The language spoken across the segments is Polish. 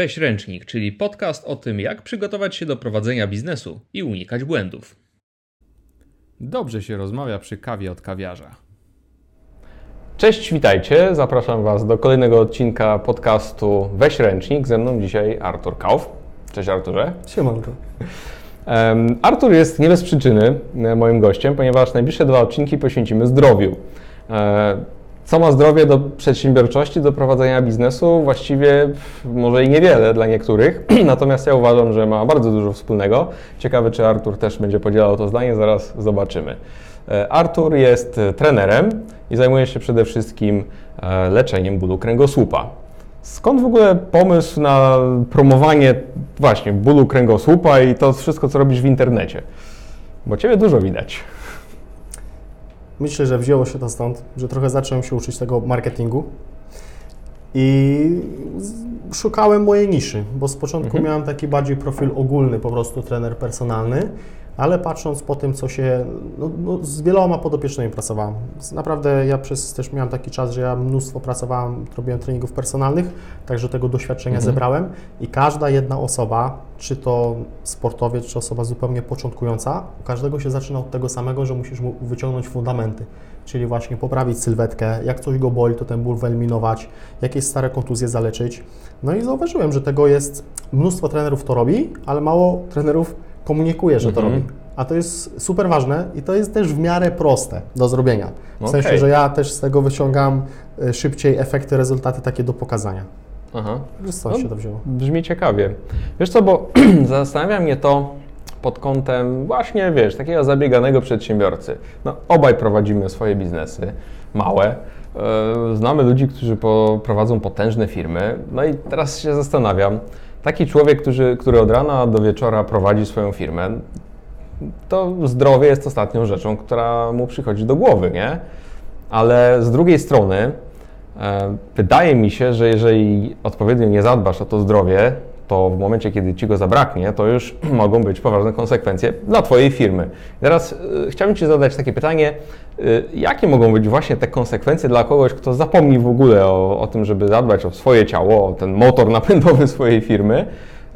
Weź Ręcznik, czyli podcast o tym, jak przygotować się do prowadzenia biznesu i unikać błędów. Dobrze się rozmawia przy kawie od kawiarza. Cześć, witajcie. Zapraszam Was do kolejnego odcinka podcastu Weź Ręcznik. Ze mną dzisiaj Artur Kauf. Cześć Arturze. Siemanko. Um, Artur jest nie bez przyczyny e, moim gościem, ponieważ najbliższe dwa odcinki poświęcimy zdrowiu. E, co ma zdrowie do przedsiębiorczości, do prowadzenia biznesu? Właściwie może i niewiele dla niektórych, natomiast ja uważam, że ma bardzo dużo wspólnego. Ciekawe, czy Artur też będzie podzielał to zdanie, zaraz zobaczymy. E, Artur jest trenerem i zajmuje się przede wszystkim leczeniem bólu kręgosłupa. Skąd w ogóle pomysł na promowanie właśnie bólu kręgosłupa i to wszystko, co robisz w internecie? Bo Ciebie dużo widać. Myślę, że wzięło się to stąd, że trochę zacząłem się uczyć tego marketingu i szukałem mojej niszy, bo z początku mhm. miałem taki bardziej profil ogólny, po prostu trener personalny, ale patrząc po tym, co się, no, no, z wieloma podopiecznymi pracowałem. Naprawdę ja przez też miałem taki czas, że ja mnóstwo pracowałem, robiłem treningów personalnych, także tego doświadczenia mhm. zebrałem i każda jedna osoba, czy to sportowiec, czy osoba zupełnie początkująca, u każdego się zaczyna od tego samego, że musisz mu wyciągnąć fundamenty, czyli właśnie poprawić sylwetkę, jak coś go boli, to ten ból wyeliminować, jakieś stare kontuzje zaleczyć. No i zauważyłem, że tego jest, mnóstwo trenerów to robi, ale mało trenerów komunikuje, że to mhm. robi. A to jest super ważne i to jest też w miarę proste do zrobienia. W okay. sensie, że ja też z tego wyciągam y, szybciej efekty, rezultaty takie do pokazania. Aha. Skąd no, się to wzięło? Brzmi ciekawie. Wiesz co, bo zastanawia mnie to pod kątem właśnie, wiesz, takiego zabieganego przedsiębiorcy. No, obaj prowadzimy swoje biznesy, małe. E, znamy ludzi, którzy prowadzą potężne firmy. No i teraz się zastanawiam, Taki człowiek, który, który od rana do wieczora prowadzi swoją firmę, to zdrowie jest ostatnią rzeczą, która mu przychodzi do głowy, nie? Ale z drugiej strony, e, wydaje mi się, że jeżeli odpowiednio nie zadbasz o to zdrowie, to w momencie, kiedy ci go zabraknie, to już mogą być poważne konsekwencje dla Twojej firmy. teraz y, chciałbym Ci zadać takie pytanie, y, jakie mogą być właśnie te konsekwencje dla kogoś, kto zapomni w ogóle o, o tym, żeby zadbać o swoje ciało, o ten motor napędowy swojej firmy?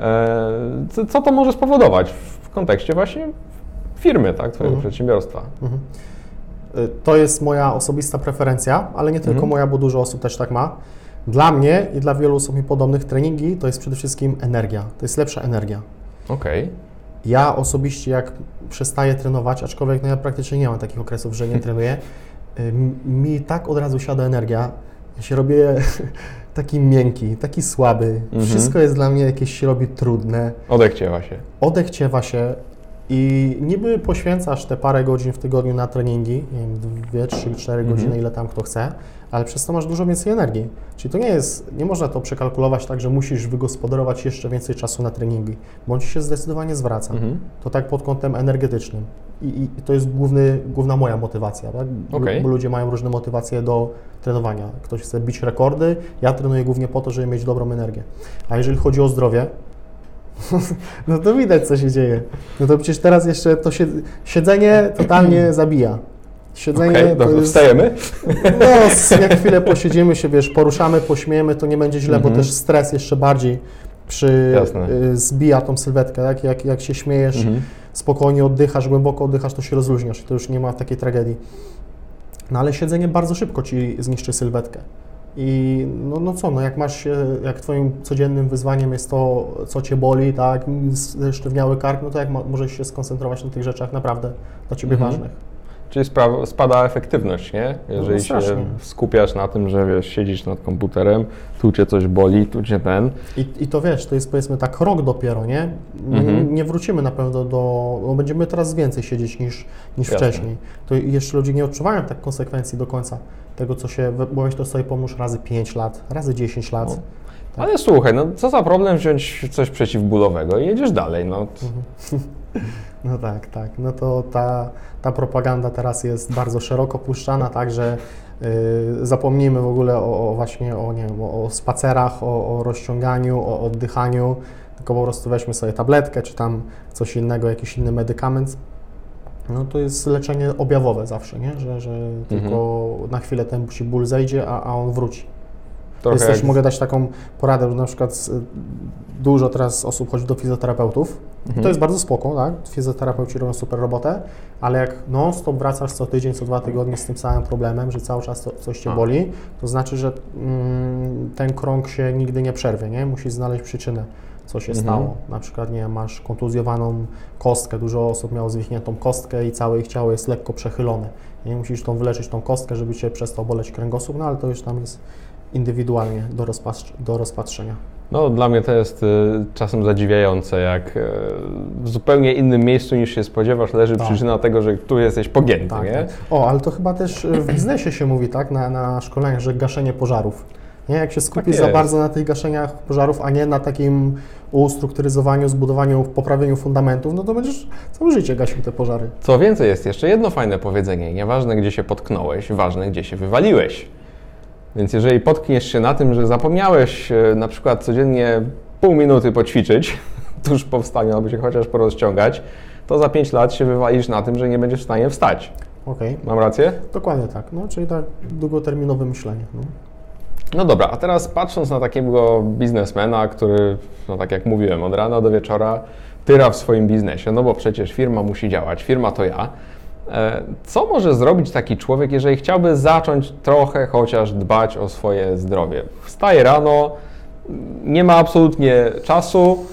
E, co to może spowodować w kontekście właśnie firmy, tak, Twojego mhm. przedsiębiorstwa? Mhm. To jest moja osobista preferencja, ale nie tylko mhm. moja, bo dużo osób też tak ma. Dla mnie i dla wielu osób mi podobnych treningi to jest przede wszystkim energia. To jest lepsza energia. Okej. Okay. Ja osobiście jak przestaję trenować, aczkolwiek no ja praktycznie nie mam takich okresów, że nie trenuję, mi tak od razu siada energia. Ja się robię taki miękki, taki słaby. Mhm. Wszystko jest dla mnie jakieś się robi trudne. Odechciewa się. Odechciewa się. I niby poświęcasz te parę godzin w tygodniu na treningi, nie wiem, dwie, trzy, cztery mhm. godziny, ile tam kto chce, ale przez to masz dużo więcej energii. Czyli to nie jest, nie można to przekalkulować tak, że musisz wygospodarować jeszcze więcej czasu na treningi, bądź się zdecydowanie zwraca. Mhm. To tak pod kątem energetycznym. I, I, to jest główny, główna moja motywacja, tak? Okay. Bo ludzie mają różne motywacje do trenowania. Ktoś chce bić rekordy, ja trenuję głównie po to, żeby mieć dobrą energię. A jeżeli chodzi o zdrowie, no to widać, co się dzieje. No to przecież teraz jeszcze to siedzenie totalnie zabija. Siedzenie okay, jest, wstajemy? No, jak chwilę posiedzimy się, wiesz, poruszamy, pośmiejemy, to nie będzie źle, bo mhm. też stres jeszcze bardziej przy, y, zbija tą sylwetkę, tak? jak, jak się śmiejesz, mhm. spokojnie oddychasz, głęboko oddychasz, to się rozluźniasz i to już nie ma takiej tragedii. No ale siedzenie bardzo szybko Ci zniszczy sylwetkę. I no, no co, no jak masz się, jak Twoim codziennym wyzwaniem jest to, co Cię boli, tak, sztywniały kark, no to jak możesz się skoncentrować na tych rzeczach naprawdę dla Ciebie mhm. ważnych. Czyli spada efektywność, nie? Jeżeli no, się skupiasz na tym, że wiesz, siedzisz nad komputerem, tu cię coś boli, tu cię ten. I, I to wiesz, to jest powiedzmy tak rok dopiero, nie? Mhm. Nie wrócimy na pewno do. No będziemy teraz więcej siedzieć niż, niż wcześniej. To jeszcze ludzie nie odczuwają tak konsekwencji do końca tego, co się. Bo weź to sobie pomóż razy 5 lat, razy 10 lat. No. Tak. Ale słuchaj, no co za problem wziąć coś przeciwbólowego i jedziesz dalej, no. Mhm. No tak, tak. No to ta, ta propaganda teraz jest bardzo szeroko puszczana, tak, że y, zapomnijmy w ogóle o, o, właśnie o, nie wiem, o spacerach, o, o rozciąganiu, o oddychaniu, tylko po prostu weźmy sobie tabletkę, czy tam coś innego, jakiś inny medykament. No to jest leczenie objawowe zawsze, nie? że, że mhm. tylko na chwilę ten ból zejdzie, a, a on wróci. Trochę jest też, jak- mogę dać taką poradę, że na przykład y, dużo teraz osób chodzi do fizjoterapeutów. I Mhm. to jest bardzo spoko, tak? Fizjoterapeuci robią super robotę, ale jak non-stop wracasz co tydzień, co dwa tygodnie z tym samym problemem, że cały czas to, coś Cię boli, to znaczy, że mm, ten krąg się nigdy nie przerwie, nie? Musisz znaleźć przyczynę, co się Mhm. stało. Na przykład, nie masz kontuzjowaną kostkę, dużo osób miało zwichniętą kostkę i całe ich ciało jest lekko przechylone. Nie? Musisz tą wyleczyć tą kostkę, żeby Cię przestał boleć kręgosłup, no ale to już tam jest indywidualnie do, rozpatr- do rozpatrzenia. No, dla mnie to jest y, czasem zadziwiające, jak y, w zupełnie innym miejscu niż się spodziewasz leży Tak. przyczyna tego, że tu jesteś pogięty, Tak, nie? tak. O, ale to chyba też y, w biznesie się mówi, tak, na, na szkoleniach, że gaszenie pożarów. Nie, jak się skupisz za jest. bardzo na tych gaszeniach pożarów, a nie na takim ustrukturyzowaniu, zbudowaniu, poprawieniu fundamentów, no to będziesz całe życie gasił te pożary. Co więcej, jest jeszcze jedno fajne powiedzenie. Nieważne, gdzie się potknąłeś, ważne, gdzie się wywaliłeś. Więc jeżeli potkniesz się na tym, że zapomniałeś e, na przykład codziennie pół minuty poćwiczyć tuż po wstaniu, albo się chociaż porozciągać, to za 5 lat się wywalisz na tym, że nie będziesz w stanie wstać. Okej, Mam rację? dokładnie tak. No, czyli tak długoterminowe myślenie. No. No dobra, a teraz patrząc na takiego biznesmena, który, no tak jak mówiłem, od rana do wieczora tyra w swoim biznesie, no bo przecież firma musi działać, firma to ja. E, Co może zrobić taki człowiek, jeżeli chciałby zacząć trochę chociaż dbać o swoje zdrowie? Wstaje rano, nie ma absolutnie czasu.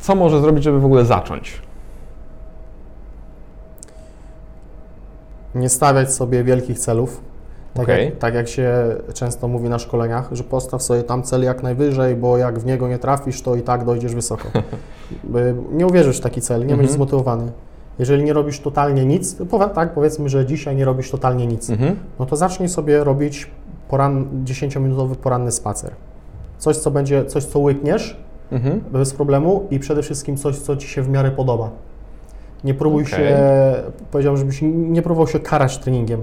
Co może zrobić, żeby w ogóle zacząć? Nie stawiać sobie wielkich celów. Tak, Okej. jak, tak jak się często mówi na szkoleniach, że postaw sobie tam cel jak najwyżej, bo jak w niego nie trafisz, to i tak dojdziesz wysoko. Nie uwierzysz w taki cel, nie będziesz zmotywowany. Jeżeli nie robisz totalnie nic, tak powiedzmy, że dzisiaj nie robisz totalnie nic, Mhm. no to zacznij sobie robić poran, 10-minutowy poranny spacer. Coś, co będzie, coś, co łykniesz Mhm. bez problemu i przede wszystkim coś, co Ci się w miarę podoba. Nie próbuj Okej. się, powiedziałbym, żebyś nie próbował się karać treningiem.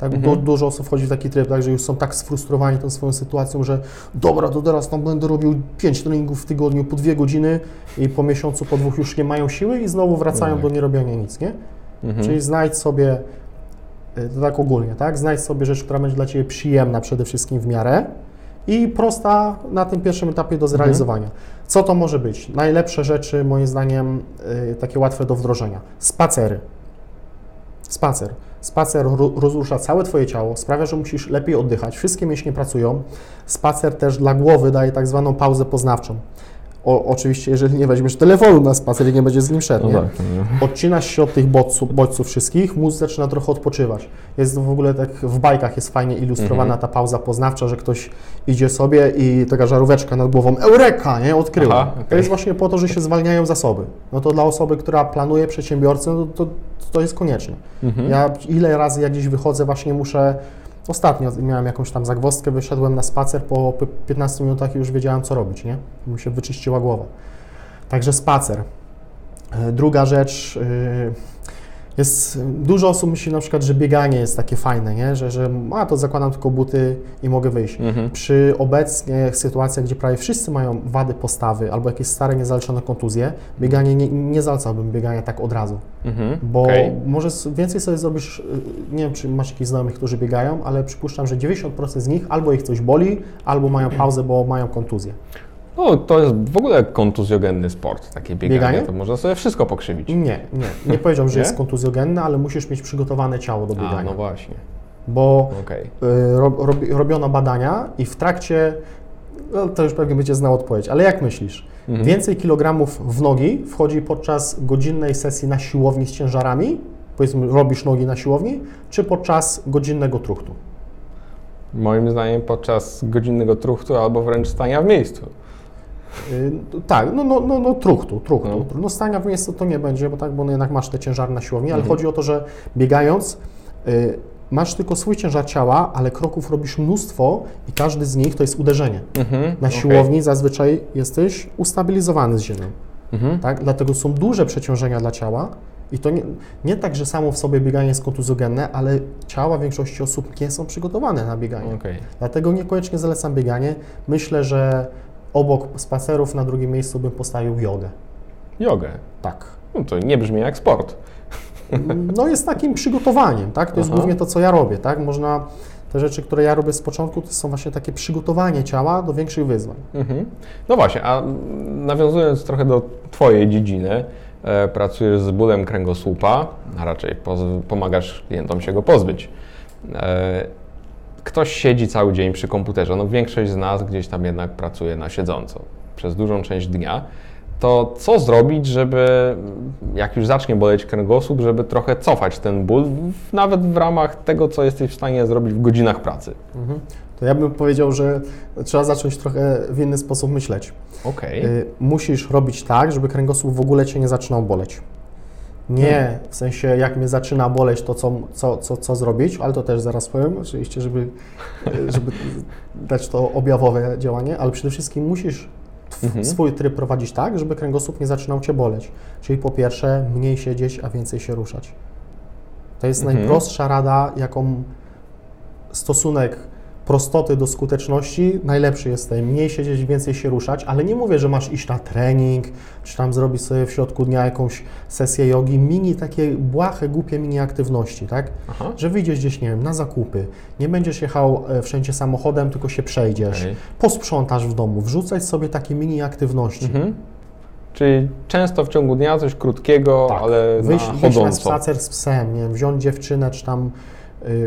Tak, Mhm. du, dużo osób wchodzi w taki tryb, tak, że już są tak sfrustrowani tą swoją sytuacją, że dobra, to teraz tam będę robił 5 treningów w tygodniu po dwie godziny i po miesiącu, po dwóch już nie mają siły i znowu wracają Tak. do nierobienia nic, nie? Mhm. Czyli znajdź sobie, y, to tak ogólnie, tak? Znajdź sobie rzecz, która będzie dla Ciebie przyjemna przede wszystkim w miarę i prosta na tym pierwszym etapie do zrealizowania. Co to może być? Najlepsze rzeczy, moim zdaniem, y, takie łatwe do wdrożenia. Spacery. Spacer. Spacer ro- rozrusza całe Twoje ciało, sprawia, że musisz lepiej oddychać, wszystkie mięśnie pracują. Spacer też dla głowy daje tak zwaną pauzę poznawczą. O, oczywiście, jeżeli nie weźmiesz telefonu na spacer i nie będziesz z nim szedł, No nie? tak, no. odcinasz się od tych bodźców, bodźców wszystkich, mózg zaczyna trochę odpoczywać. Jest w ogóle tak, w bajkach jest fajnie ilustrowana Mhm. ta pauza poznawcza, że ktoś idzie sobie i taka żaróweczka nad głową, eureka, nie, odkryła. Aha, okej. To jest właśnie po to, że się zwalniają zasoby. No to dla osoby, która planuje przedsiębiorcę, no to, to jest konieczne. Mhm. Ja ile razy jak gdzieś wychodzę, właśnie muszę. Ostatnio miałem jakąś tam zagwozdkę, wyszedłem na spacer, po p- 15 minutach już wiedziałem, co robić, nie? Mi się wyczyściła głowa. Także spacer. E, Druga rzecz, y, jest, dużo osób myśli na przykład, że bieganie jest takie fajne, nie? Że, że a to zakładam tylko buty i mogę wyjść. Mhm. Przy obecnie sytuacjach, gdzie prawie wszyscy mają wady postawy albo jakieś stare, niezaleczone kontuzje, bieganie nie, nie zalecałbym biegania tak od razu. Mhm. Bo Okej. może więcej sobie zrobisz, y, nie wiem, czy masz jakichś znajomych, którzy biegają, ale przypuszczam, że 90% z nich albo ich coś boli, albo mają pauzę, bo mają kontuzję. No, to jest w ogóle kontuzjogenny sport, takie bieganie. Bieganie? To można sobie wszystko pokrzywić. Nie, nie. Nie powiedział, że Nie? jest kontuzjogenne, ale musisz mieć przygotowane ciało do A, biegania. no właśnie. Bo Okej. y, rob, robi- robiono badania i w trakcie, no to już pewnie będzie znał odpowiedź, ale jak myślisz? Mhm. Więcej kilogramów w nogi wchodzi podczas godzinnej sesji na siłowni z ciężarami, powiedzmy robisz nogi na siłowni, czy podczas godzinnego truchtu? Moim zdaniem podczas godzinnego truchtu albo wręcz stania w miejscu. Y, tak, no, no, no, no truchtu, truchtu. No. No. stania w miejscu to nie będzie, bo tak, bo no jednak masz te ciężary na siłowni, ale Mhm. chodzi o to, że biegając y, masz tylko swój ciężar ciała, ale kroków robisz mnóstwo i każdy z nich to jest uderzenie. Mhm. Na siłowni zazwyczaj jesteś ustabilizowany z ziemią, Mhm. tak? Dlatego są duże przeciążenia dla ciała i to nie, nie tak, że samo w sobie bieganie jest kontuzjogenne, ale ciała większości osób nie są przygotowane na bieganie. Okej. Dlatego niekoniecznie zalecam bieganie. Myślę, że obok spacerów na drugim miejscu bym postawił jogę. Jogę. Tak. No to nie brzmi jak sport. No jest takim przygotowaniem, tak? To jest Aha. głównie to, co ja robię, tak? Można Te rzeczy, które ja robię z początku, to są właśnie takie przygotowanie ciała do większych wyzwań. Mhm. No właśnie, a nawiązując trochę do Twojej dziedziny, e, pracujesz z bólem kręgosłupa, a raczej pomagasz klientom się go pozbyć. E, ktoś siedzi cały dzień przy komputerze, no większość z nas gdzieś tam jednak pracuje na siedząco przez dużą część dnia. To co zrobić, żeby jak już zacznie boleć kręgosłup, żeby trochę cofać ten ból, nawet w ramach tego, co jesteś w stanie zrobić w godzinach pracy? To ja bym powiedział, że trzeba zacząć trochę w inny sposób myśleć. Okej. Y, Musisz robić tak, żeby kręgosłup w ogóle Cię nie zaczynał boleć. Nie w sensie, jak mnie zaczyna boleć, to co, co, co, co zrobić, ale to też zaraz powiem, oczywiście, żeby, y, żeby dać to objawowe działanie, ale przede wszystkim musisz Mhm. swój tryb prowadzić tak, żeby kręgosłup nie zaczynał Cię boleć. Czyli po pierwsze, mniej siedzieć, a więcej się ruszać. To jest Mhm. najprostsza rada, jaką stosunek prostoty do skuteczności najlepszy jest tutaj. Mniej siedzieć, więcej się ruszać, ale nie mówię, że masz iść na trening, czy tam zrobić sobie w środku dnia jakąś sesję jogi. Mini, takie błahe, głupie mini aktywności, tak? Aha. Że wyjdziesz gdzieś, nie wiem, na zakupy, nie będziesz jechał e, wszędzie samochodem, tylko się przejdziesz, Okej. posprzątasz w domu, wrzucać sobie takie mini aktywności. Mhm. Czyli często w ciągu dnia coś krótkiego, Tak. ale Wyjść, na wyjść na chodząco. spacer z psem, nie wiem, wziąć dziewczynę czy tam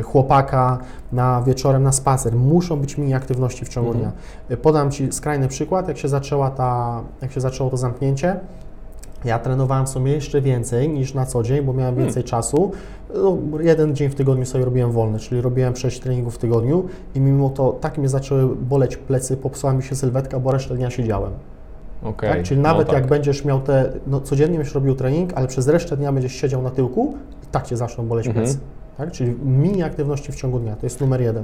chłopaka na wieczorem na spacer. Muszą być mini aktywności w ciągu Mhm. dnia. Y, Podam Ci skrajny przykład, jak się zaczęła ta, jak się zaczęło to zamknięcie. Ja trenowałem sobie jeszcze więcej niż na co dzień, bo miałem Hmm. więcej czasu. No, jeden dzień w tygodniu sobie robiłem wolny, czyli robiłem 6 treningów w tygodniu i mimo to tak mnie zaczęły boleć plecy, popsuła mi się sylwetka, bo resztę dnia siedziałem. Okej. Tak? Czyli No nawet tak. jak będziesz miał te, no codziennie będziesz robił trening, ale przez resztę dnia będziesz siedział na tyłku i tak Cię zaczną boleć Mhm. plecy. Tak? Czyli mini aktywności w ciągu dnia, to jest numer jeden.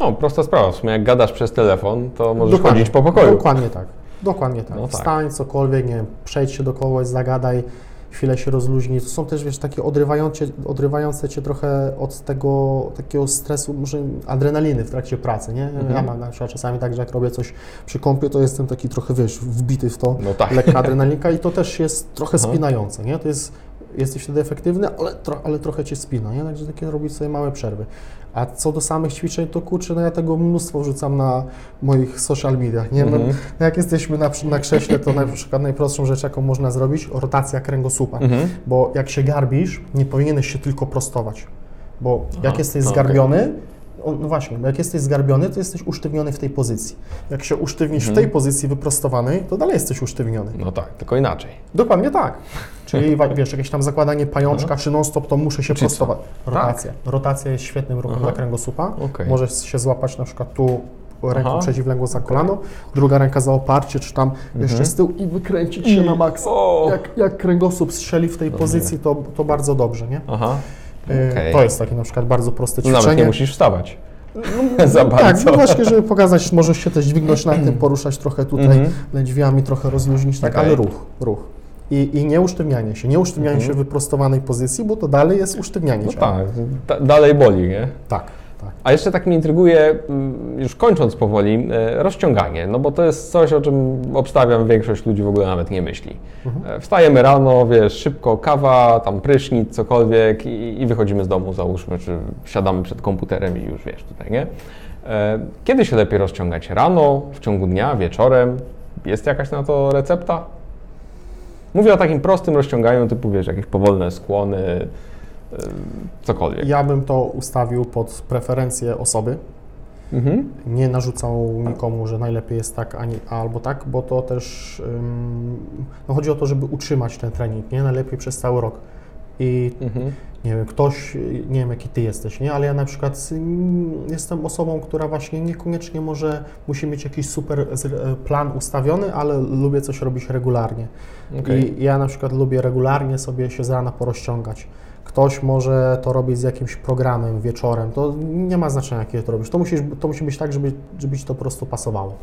No, prosta sprawa. W sumie jak gadasz przez telefon, to możesz Dokładnie. chodzić po pokoju. Dokładnie tak. Dokładnie tak. No tak. Wstań, cokolwiek, nie wiem, przejdź się do kogoś, zagadaj, chwilę się rozluźnij. To są też, wiesz, takie odrywające, odrywające Cię trochę od tego takiego stresu, może adrenaliny w trakcie pracy, nie? Mhm. Ja mam na przykład czasami tak, że jak robię coś przy kąpie, to jestem taki trochę, wiesz, wbity w to. No tak. lekka adrenalinka i to też jest trochę Aha. spinające, nie? To jest, jesteś wtedy efektywny, ale, tro, ale trochę Cię spina, nie? Także takie robić sobie małe przerwy. A co do samych ćwiczeń, to kurczę, no ja tego mnóstwo wrzucam na moich social mediach, nie? No, Mhm. no jak jesteśmy na, na krześle, to na przykład najprostszą rzecz, jaką można zrobić, rotacja kręgosłupa. Mhm. Bo jak się garbisz, nie powinieneś się tylko prostować. Bo jak Aha, jesteś zgarbiony, o, no właśnie, jak jesteś zgarbiony, to jesteś usztywniony w tej pozycji. Jak się usztywnisz w Mhm. tej pozycji wyprostowanej, to dalej jesteś usztywniony. No tak, tylko inaczej. Dokładnie tak. Czyli wiesz, jakieś tam zakładanie pajączka czy non-stop, to muszę się Czy co? prostować. Rotacja. Rotacja jest świetnym ruchem Aha. dla kręgosłupa. Okej. Możesz się złapać na przykład tu ręką Aha. przeciwległą za kolano, druga ręka za oparcie, czy tam jeszcze z tyłu i wykręcić się na maksa. Jak, jak kręgosłup strzeli w tej pozycji, to, to bardzo dobrze, nie? Aha. Yy, Okej. To jest takie na przykład bardzo proste No Nawet ćwiczenie. nie musisz wstawać. Za Tak, bardzo. no właśnie, żeby pokazać, możesz się też dźwignąć na tym, poruszać trochę tutaj Mhm. lędźwiami, trochę rozluźnić, tak, Okej. ale ruch, ruch. I, I nie usztywnianie się, nie usztywnianie Mhm. się w wyprostowanej pozycji, bo to dalej jest usztywnianie No ciała. tak, da, dalej boli, nie? Tak, tak. A jeszcze tak mnie intryguje, mm, już kończąc powoli, e, rozciąganie, no bo to jest coś, o czym obstawiam większość ludzi w ogóle nawet nie myśli. E, Wstajemy rano, wiesz, szybko kawa, tam prysznic, cokolwiek i, i wychodzimy z domu, załóżmy, czy siadamy przed komputerem i już wiesz tutaj, nie? E, Kiedy się lepiej rozciągać? Rano, w ciągu dnia, wieczorem? Jest jakaś na to recepta? Mówię o takim prostym rozciąganiu, typu wiesz, jakieś powolne skłony, cokolwiek. Ja bym to ustawił pod preferencje osoby. Mhm. Nie narzucał nikomu, że najlepiej jest tak ani, albo tak, bo to też no chodzi o to, żeby utrzymać ten trening, nie? Najlepiej przez cały rok. I Mhm. nie wiem, ktoś, nie wiem jaki ty jesteś, nie? Ale ja na przykład mm, jestem osobą, która właśnie niekoniecznie może musi mieć jakiś super z- e, plan ustawiony, ale lubię coś robić regularnie. Okej. I ja na przykład lubię regularnie sobie się z rana porozciągać. Ktoś może to robić z jakimś programem wieczorem, to nie ma znaczenia, jakie to robisz. To, musisz, to musi być tak, żeby, żeby ci to po prostu pasowało,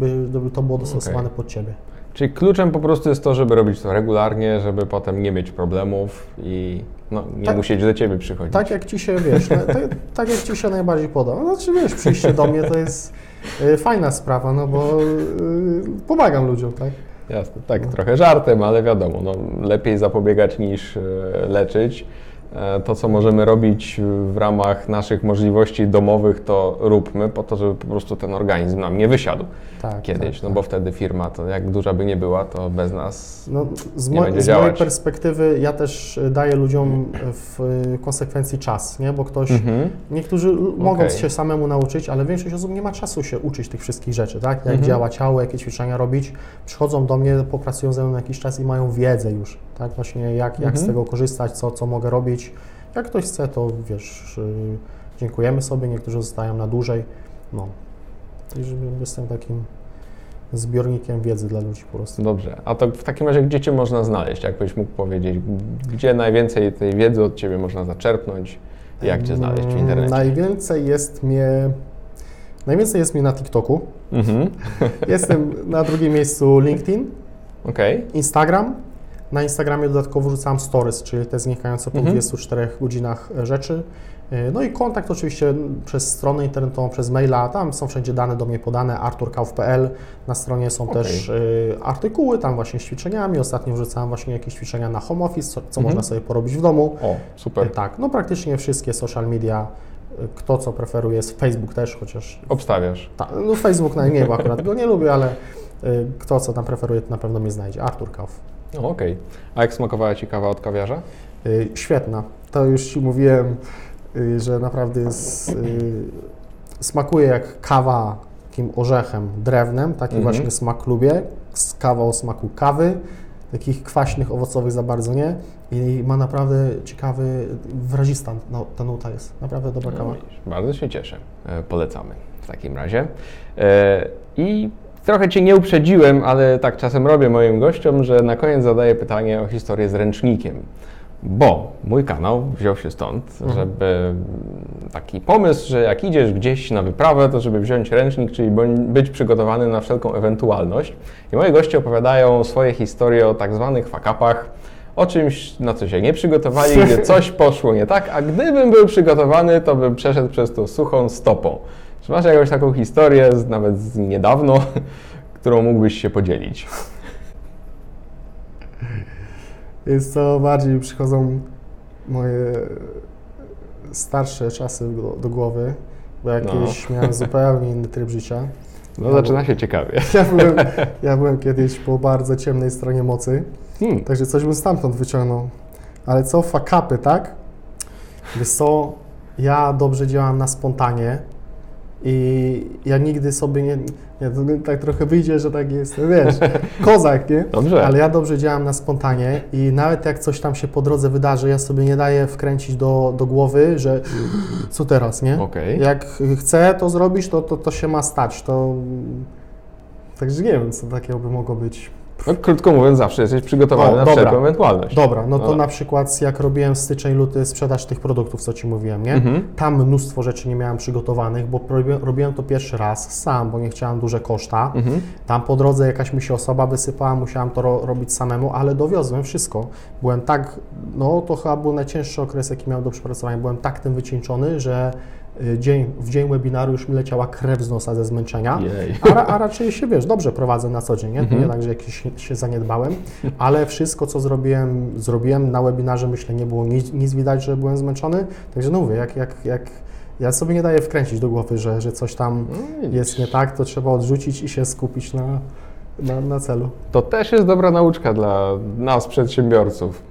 żeby, żeby to było dostosowane pod ciebie. Czyli kluczem po prostu jest to, żeby robić to regularnie, żeby potem nie mieć problemów i no, nie Tak. musieć do ciebie przychodzić. Tak jak ci się, wiesz, tak, tak jak ci się najbardziej podoba. No, Znaczy, wiesz, przyjście do mnie to jest y, fajna sprawa, no bo y, pomagam ludziom, tak? Jasne, tak, trochę żartem, ale wiadomo, no, lepiej zapobiegać niż e, leczyć. E, To, co możemy robić w ramach naszych możliwości domowych, to róbmy po to, żeby po prostu ten organizm nam nie wysiadł Tak, kiedyś. tak, no tak. bo wtedy firma, to jak duża by nie była, to bez nas No, z, nie mo- będzie z mojej działać. perspektywy ja też y, daję ludziom w konsekwencji czas, nie? bo ktoś, Mhm. niektórzy mogą Okej. się samemu nauczyć, ale większość osób nie ma czasu się uczyć tych wszystkich rzeczy, tak? Jak Mhm. działa ciało, jakie ćwiczenia robić. Przychodzą do mnie, popracują ze mną jakiś czas i mają wiedzę już, tak? Właśnie jak, jak z Mhm. tego korzystać, co, co mogę robić. Jak ktoś chce, to wiesz, y, dziękujemy sobie, niektórzy zostają na dłużej. No. Także jestem takim zbiornikiem wiedzy dla ludzi po prostu. Dobrze. A to w takim razie, gdzie Cię można znaleźć? Jakbyś mógł powiedzieć, gdzie najwięcej tej wiedzy od Ciebie można zaczerpnąć? Jak Cię znaleźć w Mm, internecie? Najwięcej jest mnie. Najwięcej jest mnie na TikToku. Mhm. Jestem na drugim miejscu LinkedIn, Okej. Instagram. Na Instagramie dodatkowo wrzucam stories, czyli te znikające po Mhm. 24 godzinach e, rzeczy. E, No i kontakt oczywiście przez stronę internetową, przez maila, tam są wszędzie dane do mnie podane, arturkauf.pl. Na stronie są Okej. też e, artykuły, tam właśnie z ćwiczeniami. Ostatnio wrzucałem właśnie jakieś ćwiczenia na home office, co, co Mhm. można sobie porobić w domu. O, super. Tak, no praktycznie wszystkie social media, kto co preferuje, jest Facebook też, chociaż Obstawiasz. ta, no Facebook najmniej, bo akurat go nie lubię, ale y, kto co tam preferuje, to na pewno mnie znajdzie. Artur Kauf. O, Okej. A jak smakowała Ci kawa od kawiarza? Y, Świetna. To już Ci mówiłem, y, że naprawdę jest, y, smakuje jak kawa takim orzechem drewnem, taki Mhm. właśnie smak lubię, z kawa o smaku kawy, takich kwaśnych, owocowych za bardzo nie i ma naprawdę ciekawy, wyrazista no, ta nuta jest, naprawdę dobra kawa. No, bardzo się cieszę. E, Polecamy w takim razie. E, I trochę Cię nie uprzedziłem, ale tak czasem robię moim gościom, że na koniec zadaję pytanie o historię z ręcznikiem. Bo mój kanał wziął się stąd, Mhm. żeby taki pomysł, że jak idziesz gdzieś na wyprawę, to żeby wziąć ręcznik, czyli być przygotowany na wszelką ewentualność. I moi goście opowiadają swoje historie o tak zwanych fakapach, o czymś, na co się nie przygotowali, gdzie coś poszło nie tak, a gdybym był przygotowany, to bym przeszedł przez to suchą stopą. Czy masz jakąś taką historię, nawet z niedawno, którą mógłbyś się podzielić? Jest to bardziej przychodzą moje starsze czasy do, głowy, bo jak No. miałem zupełnie inny tryb życia. No Ja zaczyna się ciekawie. Ja byłem, ja byłem kiedyś po bardzo ciemnej stronie mocy, Hmm. także coś bym stamtąd wyciągnął. Ale co, fakapy, tak? Wiesz co, ja dobrze działam na spontanie i ja nigdy sobie nie, nie tak trochę wyjdzie, że tak jest, wiesz, kozak, nie? Dobrze. Ale ja dobrze działam na spontanie i nawet jak coś tam się po drodze wydarzy, ja sobie nie daję wkręcić do, do głowy, że co teraz, nie? Okej. Jak chcę to zrobić, to, to, to się ma stać. To... Także nie wiem, co takiego by mogło być. No, krótko mówiąc, zawsze jesteś przygotowany O, na dobra. wszelką ewentualność. Dobra, no to Dobra. na przykład jak robiłem styczeń, luty sprzedaż tych produktów, co Ci mówiłem, nie? Mhm. Tam mnóstwo rzeczy nie miałem przygotowanych, bo robiłem, robiłem to pierwszy raz sam, bo nie chciałem duże koszta. Mhm. Tam po drodze jakaś mi się osoba wysypała, musiałem to ro robić samemu, ale dowiozłem wszystko. Byłem tak, no to chyba był najcięższy okres, jaki miałem do przepracowania. Byłem tak tym wycieńczony, że dzień, w dzień webinaru już mi leciała krew z nosa ze zmęczenia. A, a raczej się, wiesz, dobrze prowadzę na co dzień, nie? Mhm. nie tak, że jakiś się zaniedbałem, ale wszystko, co zrobiłem, zrobiłem na webinarze, myślę, nie było nic, nic widać, że byłem zmęczony. Także no mówię, jak, jak, jak ja sobie nie daję wkręcić do głowy, że, że coś tam No, jest nie tak, to trzeba odrzucić i się skupić na, na, na celu. To też jest dobra nauczka dla nas, przedsiębiorców.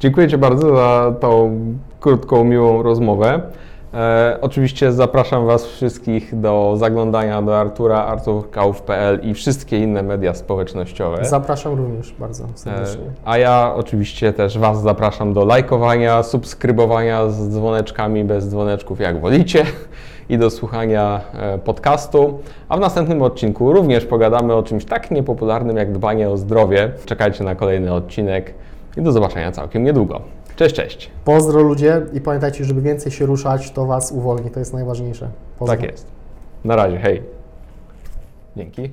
Dziękuję Ci bardzo za tą krótką, miłą rozmowę. E, oczywiście zapraszam Was wszystkich do zaglądania do Artura, arturkauf.pl i wszystkie inne media społecznościowe. Zapraszam również bardzo E, serdecznie. A ja oczywiście też Was zapraszam do lajkowania, subskrybowania z dzwoneczkami, bez dzwoneczków, jak wolicie, i do słuchania e, podcastu. A w następnym odcinku również pogadamy o czymś tak niepopularnym jak dbanie o zdrowie. Czekajcie na kolejny odcinek i do zobaczenia całkiem niedługo. Cześć, cześć. Pozdro ludzie i pamiętajcie, żeby więcej się ruszać, to Was uwolni, to jest najważniejsze. Pozdro. Tak jest. Na razie, hej. Dzięki.